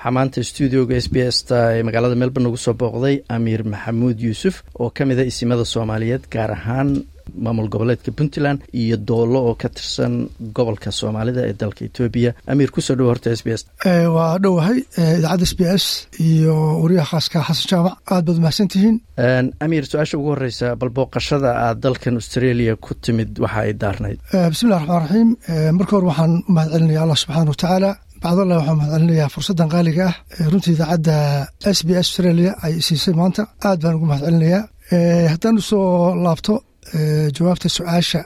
waxaa maanta stuudioga s b s ta ee magaalada melbourne ugu soo booqday amiir maxamuud yuusuf oo ka mida isimada soomaaliyeed gaar ahaan maamul goboleedka puntland iyo doolo oo ka tirsan gobolka soomaalida ee dalka etoobiya amiir ku soo dhowo horta s b s. Waa dhowahay idaacadda s b s iyo wariyaha khaaska xasan jaamac. Aad baad mahadsan tihiin. Amiir su'aasha ugu horeysa bal booqashada aad dalkan australia ku timid waxa ay daarnayd. Bismillahi raxmaan raxiim marka hore waxaan u mahad celinaya allah subxaana watacaala bacdallah waxaan mahad celinayaa fursaddan qaaliga ah runtii idaacadda s b s australia ay siisay maanta. Aad baan ugu mahad celinayaa haddaan u soo laabto jawaabta su'aasha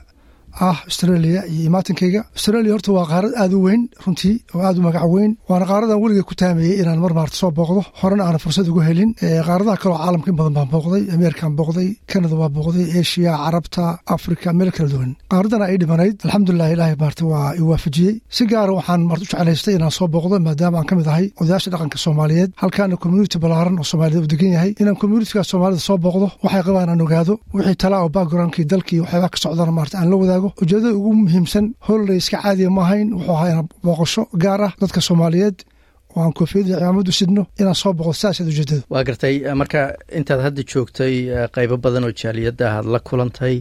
ah australia iyo imaatinkayga australia horta waa qaarad aad u weyn runtii oo aad u magac weyn waana qaaradan weliga ku taamayey inaan mar maarta soo booqdo. Horena aanan fursad ugu helin. Qaaradaha kaleo caalamka in badan baan booqday ameerikan booqday canada waa booqday asia carabta africa meel kala duwan. Qaaradana ay dhimanayd. Alxamdulilah ilaahay maarta waa i waafajiyey. Si gaara waxaan maarta u jeclaystay inaan soo booqdo maadaama aan ka mid ahay odayaasha dhaqanka soomaaliyeed. Halkaana community ballaaran oo soomaaliyed u degan yahay. Inaan communitigaas soomaalida soo booqdo waxay qabaan aan ogaado. Wixii talaa oo backgroundkii dalkii waxyaabaa ka socdana maarta aan la wadaago ujeedada ugu muhiimsan holiday iska caadiya ma ahayn wuxuu ahaa booqasho gaar ah dadka soomaaliyeed. Oo aan koofiyad iyo cimaamad u sidno inaan soo boqdo saasaad ujeedada. Waa gartay marka intaad hadda joogtay qaybo badan oo jaaliyadda aad la kulantay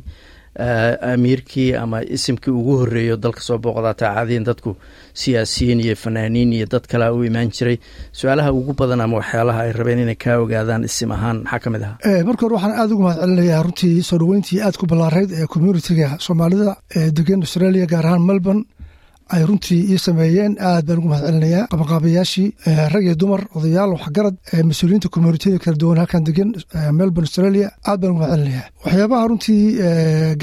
amiirkii ama isimkii ugu horreeyo dalka soo booqdaata caadiyan dadku siyaasiyiin iyo fanaaniin iyo dad kalea u imaan jiray. Su'aalaha ugu badan ama waxyaalaha ay rabeen inay kaa ogaadaan isim ahaan maxaa ka mid ahaa marka hore waxaan aad ugu mahad celinayaa runtii soo dhoweyntii aad ku ballaarayd ee communitiga soomaalida ee degan australia gaar ahaan melbourne ay runtii ii sameeyeen aad baan ugu mahad qabanqaabayaashii rag iyo dumar odayaal waxgarad mas'uuliyiinta communitiyada kala duwan halkan degan melbourne australia aad baan ugu mahad waxyaabaha runtii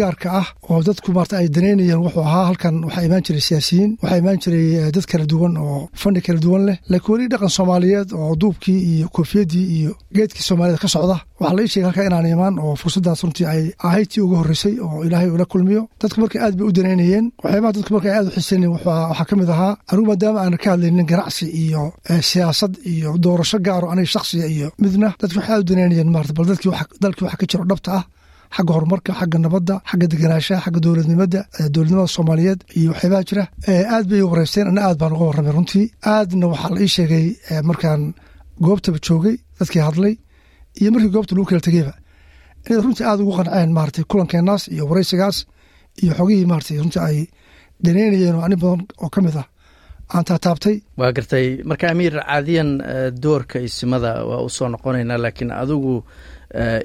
gaarka ah oo dadku maarta ay danaynayeen wuxuu ahaa halkan waxaa imaan jiray siyaasiyiin waxaa imaan jiray dad kala duwan oo fani kala duwan leh. Laakiin weli dhaqan soomaaliyeed oo duubkii iyo koofiyadii iyo geedkii soomaalida ka socda waxaa la sheegay halkan inaan imaan oo fursaddaas runtii ay ahayd tii ugu horreysay oo ilaahay ula kulmiyo. Dadku marka aad bay u danaynayeen waxyaabaha dadku marka aad u xiisaynayeen waxaa ka mid ahaa anigu maadaama aanan ka hadlaynin ganacsi iyo siyaasad iyo doorasho gaaro aniga shaksiga iyo midna. Dadku waxay aad u danaynayeen maarata bal dalkii waxa ka jiro dhabta ah xagga horumarka xagga nabadda xagga deganaanshaha xagga dowladnimada dowladnimada soomaaliyeed iyo waxyaabaha jira. Aad bay wareysteen ana aad baan uga warramay runtii. Aadna waxaa la ii sheegay markaan goobtaba joogay dadkii hadlay iyo markii goobta lagu kala tegeyba. Inay runtii aad ugu qanceen maarata kulankeenaas iyo wareysigaas iyo xogihii maarata runtii ay danaynayeen oo ani badan oo ka mid ah. Aan taataabtay waa gartay marka amiir caadiyan doorka isimada waa u soo noqonaynaa laakiin adigu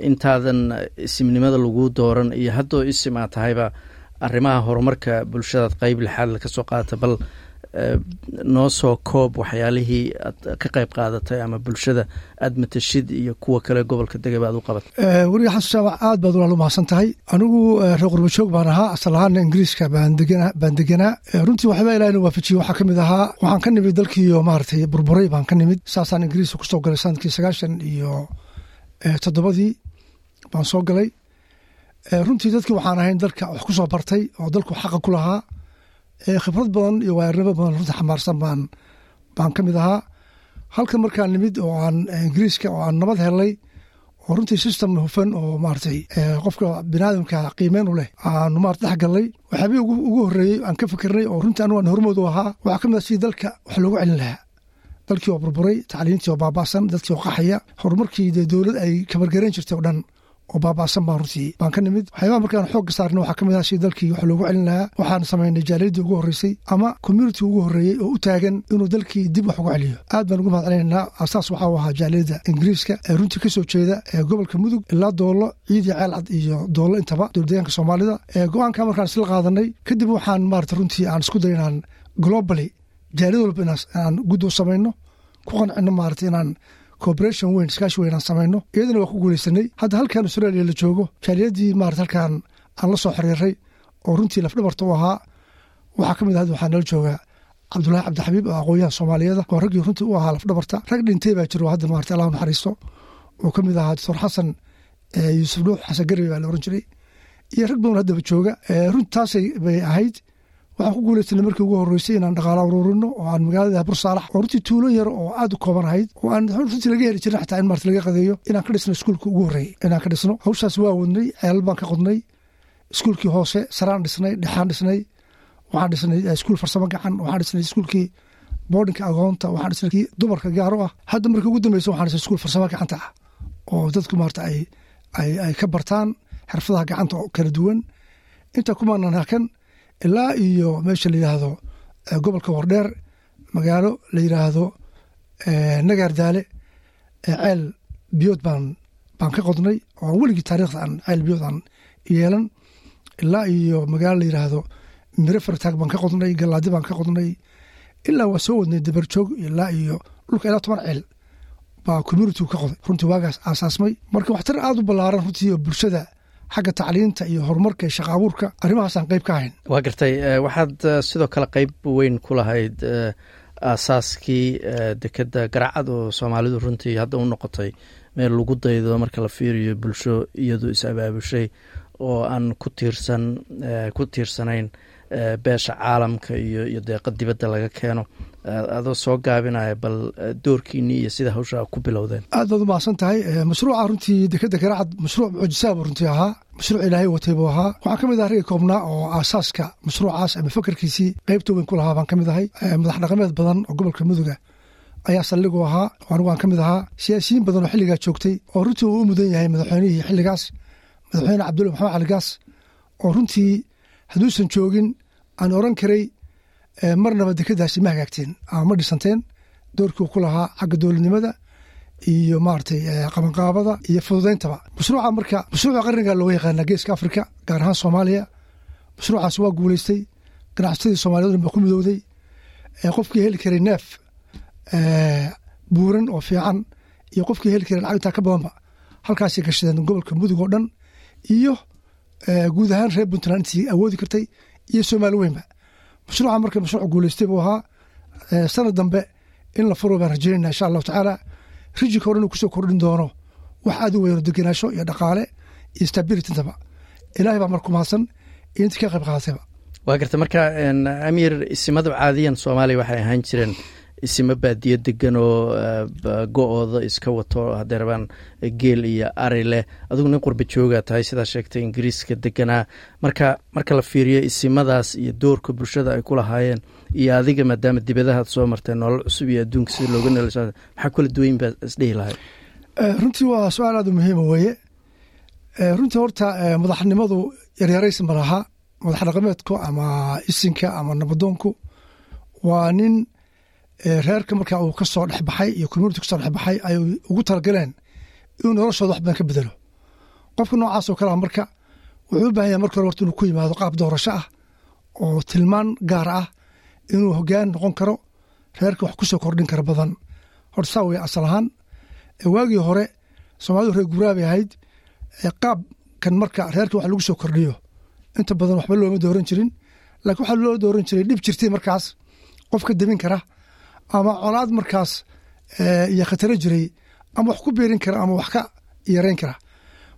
intaadan isimnimada lagu dooran iyo haddoo isim aad tahayba arrimaha horumarka bulshadaad qeyb lixaad ka soo qaadata bal noo soo koob waxyaalihii aad ka qayb qaadatay ama bulshada aad matashid iyo kuwa kale gobolka degaba aad u qabatay weriga xasan jaamac aad baad walaal u mahadsan tahay anigu reer baan ahaa asal ahaana ingiriiska baan deganaa runtii waxyaaba ilahina waafajiye waxaa ka mid ahaa waxaan ka nimid dalkiiyo maaragtay burburay baan ka nimid. Saasaan ingiriiska ku soo galay sannadkii sagaashan iyo toddobadii baan soo galay. Runtii dadkii waxaan ahayn dalka wax ku soo bartay oo dalku xaqa ku lahaa khibrad badan iyo waayarnimo badan runtii xamaarsan baan baan ka mid ahaa. Halkan markaan nimid oo aan ingiriiska oo aan nabad helnay oo runtii system hufan oo maaragtay qofka biniaadamka qiimeyn u leh aanu maarata dhex galnay waxyaabihii ugu horreeyey aan ka fikirnay oo runtii anigu aan hormood u ahaa waxaa ka mid ah sidii dalka wax loogu celin lahaa. Dalkii oo burburay tacliintii oo baaba'san dadkii oo qaxaya horumarkii dee dowlad ay kabargarayn jirtay oo dhan oo baaba'san baan runtii baan ka nimid waxyaabaha markaan xoogga saarna waxaa ka mid ah dalkii wax loogu celin lahaa. Waxaan samaynay jaaliyadii ugu horreysay ama community ugu horreeyey oo u taagan inuu dalkii dib wax ugu celiyo. Aad baan ugu mahad celinaynaa asaas waxaa u ahaa jaaliyadda ingiriiska ee runtii ka soo jeeda ee gobolka mudug ilaa doollo ciidii ceelcad iyo doollo intaba dowladdeegaanka soomaalida. Go'aanka markaan isla qaadanay kadib waxaan maarata runtii aan isku day inaan globally jaaliyad walba inaan guddo samayno ku qancino maarata inaan cooperation weyn iskaashi weyn aan samayno iyadana waa ku guuleysanay hadda halkan australia la joogo jaaliyadii maarata halkaan aan la soo xiriiray oo runtii lafdhabarta u ahaa waxaa ka mid ahad waxaa nala joogaa cabdulahi cabdixabiib oo aqoonyaha soomaaliyeeda oo raggii runtii u ahaa lafdhabarta. Rag dhintay baa jiro hadda maarata allah naxariisto oo ka mid ahaa doctor xasan yuusuf dhuux xasan garbi baa la oran jiray. Iyo rag badan haddaba jooga runti taasay bay ahayd waxaan ku guulaysanay markii ugu horreysay inaan dhaqaalo uruurino oo aan magaalada bursaalax oo runtii tuulo yar oo aad u kooban ahayd oo aan runtii laga heli jirin xataa in maarta laga qadeeyo inaan ka dhisno iskuulka ugu horreeyey inaan ka dhisno hawshaas waa wadnay ceelal baan ka qodnay iskuulkii hoose saraan dhisnay dhexaan dhisnay waxaan dhisnay iskuul farsamo gacan waxaan dhisnay iskuulkii boodhinka agoonta waxaan dhisnay kii dumarka gaaro ah. Hadda markii ugu dambeysa waxaan dhisnay iskuul farsamo gacanta ah oo dadku maarta ay ay ka bartaan xirfadaha gacanta oo kala duwan. Inta kumaanan hakan ilaa iyo meesha la yidhaahdo gobolka wardheer magaalo la yidhaahdo nagaardaale ceel biyood baan baan ka qodnay oo weligii taariikhda aan ceel biyood aan yeelan. Ilaa iyo magaalo la yidhaahdo miro fartaag baan ka qodnay galaadi baan ka qodnay. Ilaa waa soo wadnay dabarjoog ilaa iyo dhulka ilaa toban ceel baa communitigu ka qoday. Runtii waagaas aasaasmay. Marka waxtar aad u ballaaran runtii bulshada xagga tacliinta iyo horumarka iyo shaqa abuurka arrimahaasaan qayb ka ahayn. Waa gartay waxaad sidoo kale qayb weyn ku lahayd aasaaskii dekedda garacad oo soomaalidu runtii hadda u noqotay meel lagu daydo marka la fiiriyo bulsho iyadu is abaabushay oo aan ku tiirsan ku tiirsanayn beesha caalamka iyo iyo deeqa dibadda laga keeno adoo soo gaabinaya bal doorkiinii iyo sida hawsha ku bilowdeen. Aad baad u tahay mashruuca runtii dekedda garacad mashruuc mucjisaaba runtii ahaa mashruuc ilaahay watay buu ahaa. Waxaan ka mid ahay ragga koobnaa oo aasaaska mashruucaas ama fakarkiisii qaybta weyn ku lahaa baan ka mid ahay. Madax dhaqameed badan oo gobolka muduga ayaa saldhigu ahaa. Anigu aan ka mid ahaa siyaasiyiin badan oo xilligaa joogtay oo runtii uu u mudan yahay madaxweynihii xilligaas madaxweyne cabdulla maxamed caligaas oo runtii hadduusan joogin aan oran karay marnaba dekeddaasi ma hagaagteen ama ma dhisanteen doorkii ku lahaa xagga dowladnimada iyo maaragtay qabanqaabada iyo fududayntaba mashruuca marka mashruuca qarnigaa looga yaqaana geeska afrika gaar ahaan soomaaliya. Mashruucaas waa guulaystay ganacsatadii soomaliya dhan baa ku midowday. Qofkii heli karay neef buuran oo fiican iyo qofkii heli karay lacag intaa ka badanba halkaasay gashadeen gobolka mudug oo dhan iyo guud ahaan reer puntland intii awoodi kartay iyo soomaali weynba mashruuca marka mashruuc guulaystay buu ahaa sanad dambe in la furo baan rajeynayna insha allahu tacaala rijinka o dhan uu ku soo kordhin doono wax aad u weyno deganaasho iyo dhaqaale iyo stabilitintaba ilaahay baa marku mahadsan ka qayb qaadatayba waa garta marka amiir isimadu caadiyan soomaaliya waxay ahaan jireen isimo baadiyo degan oo go-ooda iska wato hadday rabaan geel iyo ari leh. Adigu nin qurba jooga tahay sidaa sheegtay ingiriiska deganaa marka marka la fiiriyo isimadaas iyo doorka bulshada ay ku lahaayeen iyo adiga maadaama dibadahaad soo martee nolol cusub iyo adduunka sida looga nel maxaa kula duwayn baa isdhihi lahay? Runtii waa su'aal aad u muhiima weeye. Runtii horta madaxnimadu yaryaraysi ma laha. Madax dhaqameedku ama isinka ama nabadoonku waa nin reerka markaa uu ka soo dhexbaxay iyo community ka soo dhexbaxay ay ugu talagaleen inuu noloshooda wax ka bedelo. Qofka noocaas oo kalea marka wuxuu u yahay marka hore horta inuu ku yimaado qaab doorasho ah oo tilmaan gaar ah inuu hogaan noqon karo reerka wax ku kordhin kara badan. Horta saa wey asal ahaan waagii hore soomaalidu reer guuraabay ahayd qaabkan marka reerka wax lagu soo kordhiyo inta badan waxba looma dooran jirin. Laakiin waxaa loo dooran jiray dhib jirtay markaas. Qof demin kara ama colaad markaas iyo khataro jiray ama wax ku beerin kara ama wax ka yareyn kara.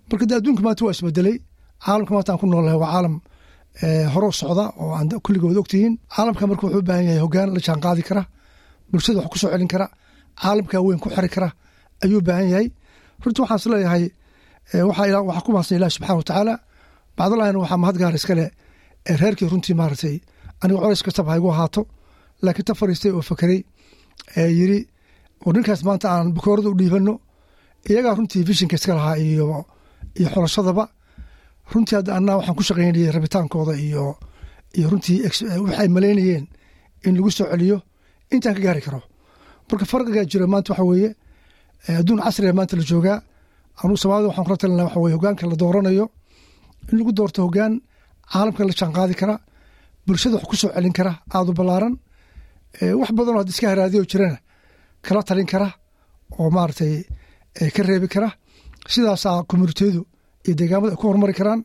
Marka de adduunka maanta waa isbedelay. Caalamka maanta aan ku noolahay waa caalam horoo socda oo aan kulligood ogtihiin caalamka marka wuxuu u baahan yahay hogaan la jaan kara bulshada wax ku soo celin kara caalamka weyn ku xiri kara ayuu baahan yahay. Runtii waxaan is leeyahay waxaa ku mahadsan ilahi subxana watacaala bacdallahina waxaa mahad gaar iskale reerkii runtii maaragtay aniga colays kastaba ahaato laakiin ta fariistay oo fakeray yiri oo ninkaas maanta aan bakoorada u dhiibano iyagaa runtii vishinka iska lahaa iyo iyo xolashadaba runtii hadda annaa waxaan ku shaqaynayay rabitaankooda iyo iyo runtii waxay malaynayeen in lagu soo celiyo intaan ka gaari karo. Marka farqigaa jira maanta waxa weeye adduun casriga maanta la joogaa anuu soomaalida waxaan kula talina waxa weye hogaanka la dooranayo in lagu doorto hogaan caalamka la jaanqaadi kara bulshada wax ku soo celin kara aada u ballaaran wax badanoo had iska haraadiyo jirana kala talin kara oo maaragtay ka reebi kara. Sidaasaa communitiyadu iyo deegaamadu ay ku horumari karaan.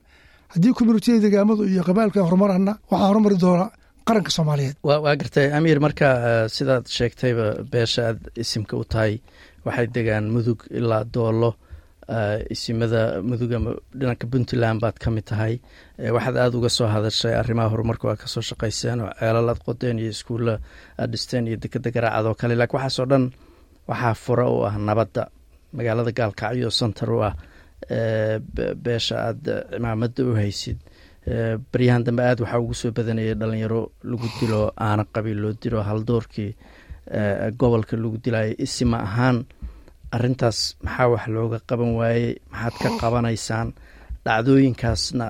Haddii communitiyada deegaamadu iyo qabaalka ay horumarana waxaa horumari doona qaranka soomaaliyeed. Waa gartay amiir marka sidaad sheegtayba beesha aad isimka u tahay waxay degaan mudug ilaa doolo isimada mudug ama dhanka puntland baad ka mid tahay. Waxaad aada uga soo hadashay arrimaha horumarka waa ka soo shaqayseen oo ceelal aad qodeen iyo iskuulla aad dhisteen iyo dekeda garaacad oo kale. Lakiin waxaasoo dhan waxaa fura u ah nabadda. Magaalada gaalkacyo center u ah beesha aada cimaamada u haysid. Baryahan dambe aada waxaa ugu soo badanayay dhalinyaro lagu dilo aana qabiil loo dilo haldoorkii gobolka lagu dilayo isima ahaan arintaas maxaa wax looga qaban waayey? Maxaad ka qabanaysaan? Dhacdooyinkaasna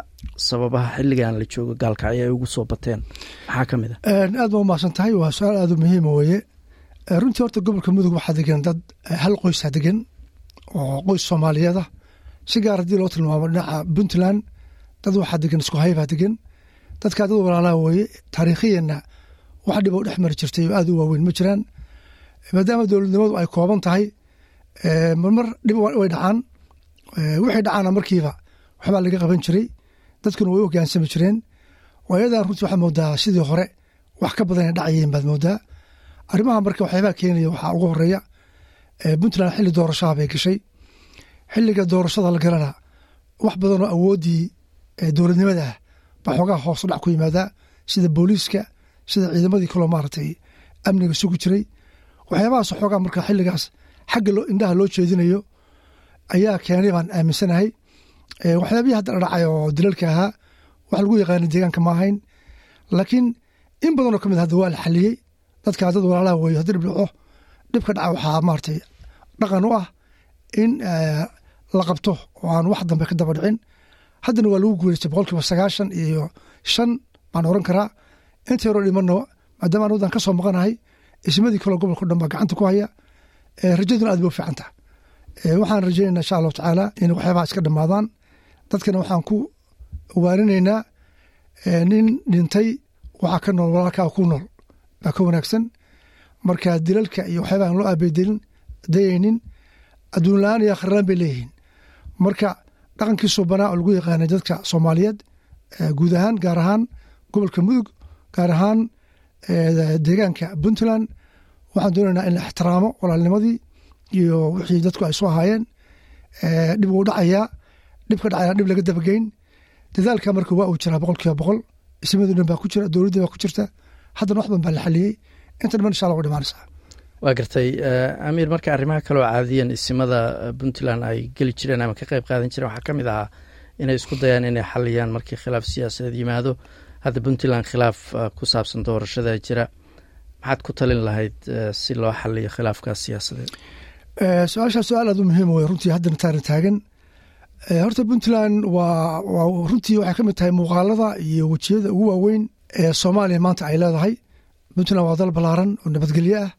sababaha xilligan la joogo gaalkacyo ay ugu soo bateen. Maxaa ka mid a aad ba umahadsan tahay waa su'aal aada u muhiima weeye. Runtii horta gobolka mudug waxaa degan dad hal qoysa degan oo qoys soomaaliyeeda si gaar haddii loo tilmaamo dhinaca puntland dad waxaa degan isku haybaa degan dadkaa dad walaalaa weeye taariikhiyanna wax dhib oo dhex mari jirtay oo aada u waaweyn ma jiraan. Maadaama dowladnimadu ay kooban tahay marmar dhib way dhacaan. Wixii dhacaana markiiba. Waxbaa laga qaban jiray. Dadkuna way u hogaansami jireen. Waayadan runtii waxaa moodaa sidii hore wax ka badan ay dhacayeen baad moodaa. Arrimaha marka waxyaabaa keenaya waxaa ugu horreeya puntland xilli doorashaha bay gashay. Xilliga doorashada la galana wax badanoo awooddii dowladnimada ah baa xoogaha hoos u dhac ku yimaadaa. Sida booliiska sida ciidamadii kaloo maaragtay amniga sugu jiray. Waxyaabahaas xoogaa marka xilligaas xagga indhaha loo jeedinayo ayaa keenay baan aaminsanahay. Waxyaabihii hadda dhacay oo dilalka ahaa wax lagu yaqaana deegaanka ma ahayn laakiin in badanoo ka mid hadda waa la xaliyey dadkaa dad walaalaha weeyo haddii dhib dhibka dhaca waxaa maaragtay dhaqan u ah in la qabto oo aan wax dambe ka daba dhicin. Haddana waa lagu guuleystay boqolkiiba sagaashan iyo shan baan oran karaa. Inta yaroo dhimano maadaama an wadan ka soo maqanahay ismadii kaloo gobolka o dhan baa gacanta ku haya rajaduna aad ba u fiican taha waxaan rajaynayna insha allahu tacaala in waxyaabaha iska dhammaadaan. Dadkana waxaan ku waarinaynaa nin dhintay waxaa ka nool walaalkaa ku nool. Baa ka wanaagsan. Marka dilalka iyo waxyaabahan loo aabedelin dayaynin adduun la'aan iyo akhrilaan bay leeyihiin. Marka dhaqankii suubanaa oo lagu yaqaanay dadka soomaaliyeed guud ahaan gaar ahaan gobolka mudug gaar ahaan deegaanka puntland waxaan doonaynaa in la ixtiraamo walaalnimadii iyo wixii dadku ay soo ahaayeen dhib wuu dhacayaa dhibka dhacaya dhib laga dabageyn dadaalka marka waa uu jiraa boqol kiiba boqol ismadii dhan baa ku jira dowladdii baa ku jirta. Haddana wax badan baa la xaliyey inta dhiman insha allah way dhimaanaysaa. Waa gartay amiir marka arrimaha kaloo caadiyan isimada puntland ay geli jireen ama ka qeyb qaadan jireen waxaa ka mid ahaa inay isku dayaan inay xaliyaan markii khilaaf siyaasadeed yimaado. Hadda puntland khilaaf ku saabsan doorashada jira maxaad ku talin lahayd si loo xaliyo khilaafkaas siyaasadeed. Su'aashaa su'aal aad u muhiim wey runtii haddana taana taagan. Horta puntland waa runtii waxay ka mid tahay muuqaalada iyo wejiyada ugu waaweyn ee soomaaliya maanta ay leedahay. Puntland waa dal ballaaran oo nabadgelyo ah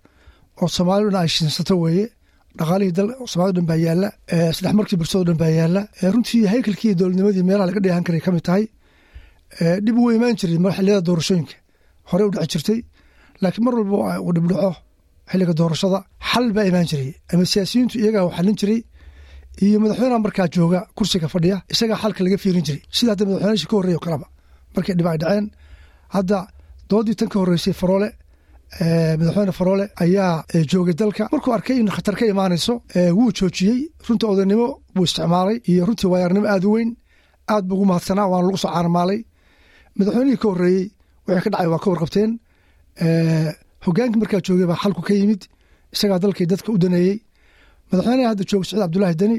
oo soomaalida dhan ay shiinsato weeye. Dhaqaalihii dal soomaalida dhan baa yaalla saddex markii bulshado dhan baa yaalla. Runtii haykalkii iyo dowladnimadii meelaha laga dheehan karay ka mid tahay. Dhib uu imaan jiray xilliyada doorashooyinka. Horey u dhici jirtay laakiin mar walba uu dhibdhaco xilliga doorashada. Xal baa imaan jiray. Ama siyaasiyiintu iyagaa xalin jiray iyo madaxweyneha markaa jooga kursiga fadhiya isagaa xalka laga fiirin jiray. Sida hadda madaxweynashi ka horreeyo kaleba markay dhib ay dhaceen hadda doodii tan ka horreysay faroole madaxweyne faroole ayaa joogay dalka. Markuu arkay in khatar ka imaanayso wuu joojiyey runtii odaynimo buu isticmaalay iyo runtii waayaarnimo aad u weyn aad buu ugu mahadsanaa waana lagu soo caanamaalay madaxweynihii ka horreeyey wixii ka dhacay waa ka warqabteen hogaankii markaa joogay baa xalku ka yimid isagaa dalkii dadka u daneeyey. Madaxweyneha hadda jooga saciid cabdulaahi deni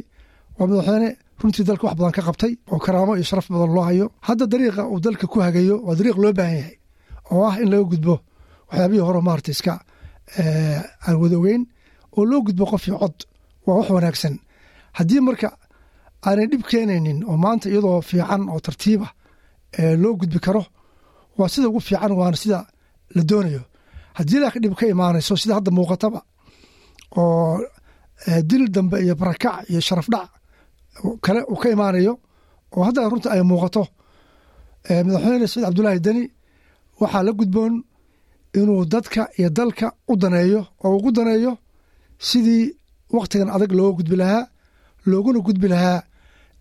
waa madaxweyne runtii dalka wax badan ka qabtay oo karaamo iyo sharaf badan loo hayo. Hadda dariiqa uu dalka ku hagayo waa dariiq loo baahan yahay oo ah in laga gudbo waxyaabihii hore maarata iska aan wada ogeyn. Oo loo gudbo qof cod waa wax wanaagsan. Haddii marka aanay dhib keenaynin oo maanta iyadoo fiican oo tartiiba loo gudbi karo waa sida ugu fiican waana sida la doonayo. Haddii laakiin dhib ka imaanayso sida hadda muuqataba oo dil dambe iyo barakac iyo sharaf dhac kale uu ka imaanayo oo hadda runta ay muuqato madaxweyne saciid cabdulaahi deni waxaa la gudboon inuu dadka iyo dalka u daneeyo oo ugu daneeyo sidii wakhtigan adag looga gudbi lahaa looguna gudbi lahaa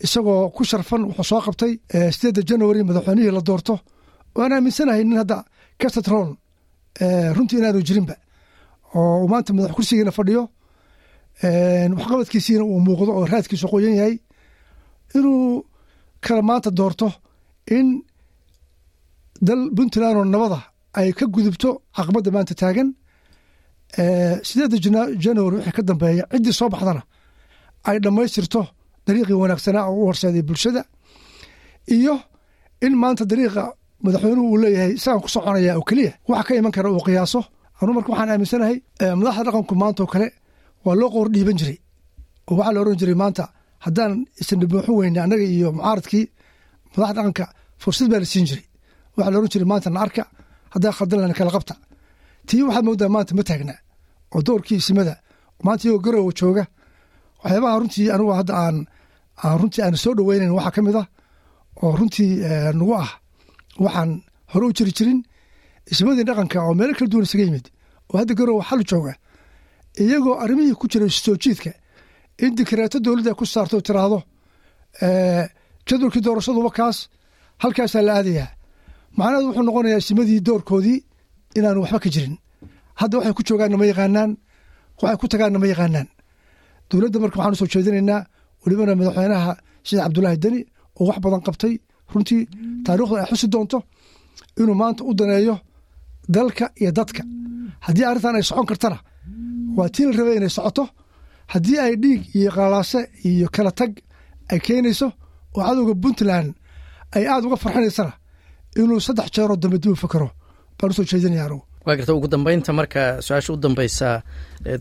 isagoo ku sharfan wuxuu soo qabtay sideedda january madaxweynihii la doorto. Waan aaminsanahay nin hadda kastatron runtii inaanu jirinba oo maanta madax kursigiina fadhiyo waxqabadkiisiina uu muuqdo oo raadkiisu qoyan yahay inuu kala maanta doorto in dal puntland oo nabada ay ka gudubto caqabadda maanta taagan. Sideedda january wixii ka dambeeya ciddii soo baxdana ay dhammaystirto dariiqii wanaagsanaa oo u horseeday bulshada iyo in maanta dariiqa madaxweynuhu uu leeyahay isagaan ku soconaya oo keliya waxa ka iman kara uu qiyaaso. Anuu marka waxaan aaminsanahay madaxda dhaqanku maanta oo kale waa loo qoor dhiiban jiray. Oo waxaa la oran jiray maanta haddaan isnabooxo weyne annaga iyo mucaaradkii madaxda dhaqanka fursad baa la siin jiray. Waxaa la oran jiray maanta na arka haddaan kala qabta. Tii waxaad moodaa maanta ma taagna oo doorkii isimada maanta iyagoo garowa jooga. Waxyaabaha runtii anigu hadda aan runtii aan soo dhoweynayn waxaa ka mid ah oo runtii nagu ah waxaan hore u jiri jirin ismadii dhaqanka oo meelo kala duwan isaga yimid. Oo hadda garowa xal jooga iyagoo arrimihii ku jiray soo jiidka in dikraato dowladda ku saarto tiraahdo jadwalkii doorashaduba kaas halkaasaa la aadayaa. Macnaheedu wuxuu noqonayaa isimadii doorkoodii inaanu waxba ka jirin. Hadda waxay ku joogaanna ma yaqaanaan waxay ku tagaanna ma yaqaanaan. Dowladda marka waxaan u soo jeedinaynaa welibana madaxweynaha sheekh cabdulaahi deni oo wax badan qabtay. Runtii taariikhdu ay xusi doonto inuu maanta u daneeyo dalka iyo dadka. Haddii arrintan ay socon kartana waa tii la rabay inay socoto. Haddii ay dhiig iyo qalaase iyo kala tag ay keenayso oo cadowga puntland ay aada uga farxinaysana inuu saddex jeeroo dambe dib u fakero baan u soo jeedinaya anugu waa garta ugu dambeynta marka su'aasha u dambeysa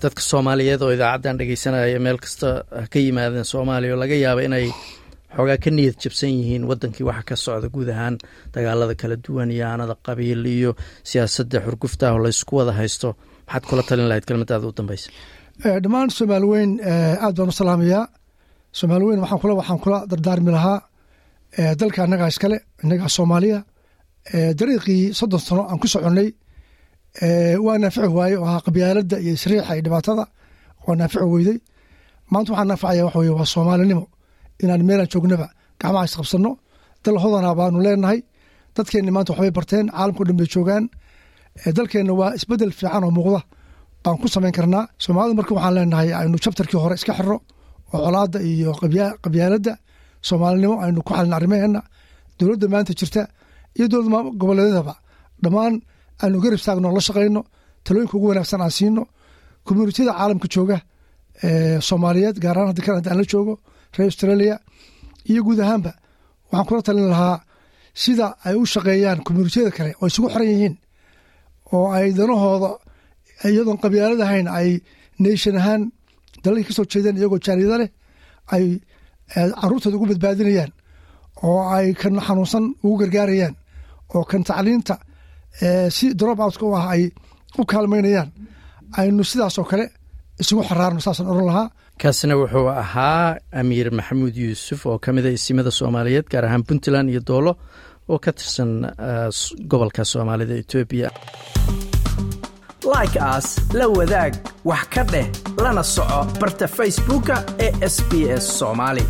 dadka soomaaliyeed oo idaacaddan dhegeysanaya meel kasta ka yimaadeen soomaaliya oo laga yaaba inay xoogaa ka niyad jabsan yihiin wadankii waxa ka socda guud ahaan dagaalada kala duwan iyo aanada qabiil iyo siyaasadda xurguftaah laysku wada haysto. Maxaad kula talin lahayd kelmadaada u dambeysa dhammaan soomaali weyn aad baan u salaamayaa soomaali weyn waxaan kula dardaarmi lahaa dalka annagaa iskale innagaa soomaaliya. Dariiqii soddon sano aan ku soconnay waa naafici waaye oo ahaa qabyaaladda iyo isriixa iyo dhibaatada waa naafici weyday. Maanta waxaa naafacaya waxa weye waa soomaalinimo inaan meelaan joognaba gacmaha isqabsanno dal hodana baanu leenahay. Dadkeenni maanta waxbay barteen caalamkao dhan bay joogaan. Dalkeenna waa isbeddel fiican oo muuqda. Baan ku samayn karnaa. Soomaalida marka waxaan leenahay aynu jabtarkii hore iska xirro oo colaadda iyo qabyaaladda soomaalinimo aynu ku xalin arrimaheenna dowladda maanta jirta iyo dowladda goboleedyadaba. Dhammaan aanu garab istaagno la shaqayno talooyinka ugu wanaagsan aan siino. Communitiyada caalamka jooga soomaaliyeed gaar ahaan hadda kanada aan la joogo reer australia iyo guud ahaanba waxaan kula talin lahaa sida ay u shaqeeyaan communitiyada kale oo isugu xiran yihiin oo ay danahooda iyadoon qabyaaladahayn ay nation ahaan dalalkii ka soo jeedeen iyagoo jaariyada leh ay caruurtooda ugu badbaadinayaan oo ay kan xanuunsan ugu gargaarayaan oo kan tacliinta si drop outka u ah ay u kaalmaynayaan. Aynu sidaasoo kale isugu xaraarno saasaan oran lahaa kaasina wuxuu ahaa amiir maxamuud yuusuf oo ka mid a isimada soomaaliyeed gaar ahaan puntland iyo doolo oo ka tirsan gobolka soomaalida etoobiya like aas la wadaag wax ka dheh lana soco barta facebooka ee sb s soomaali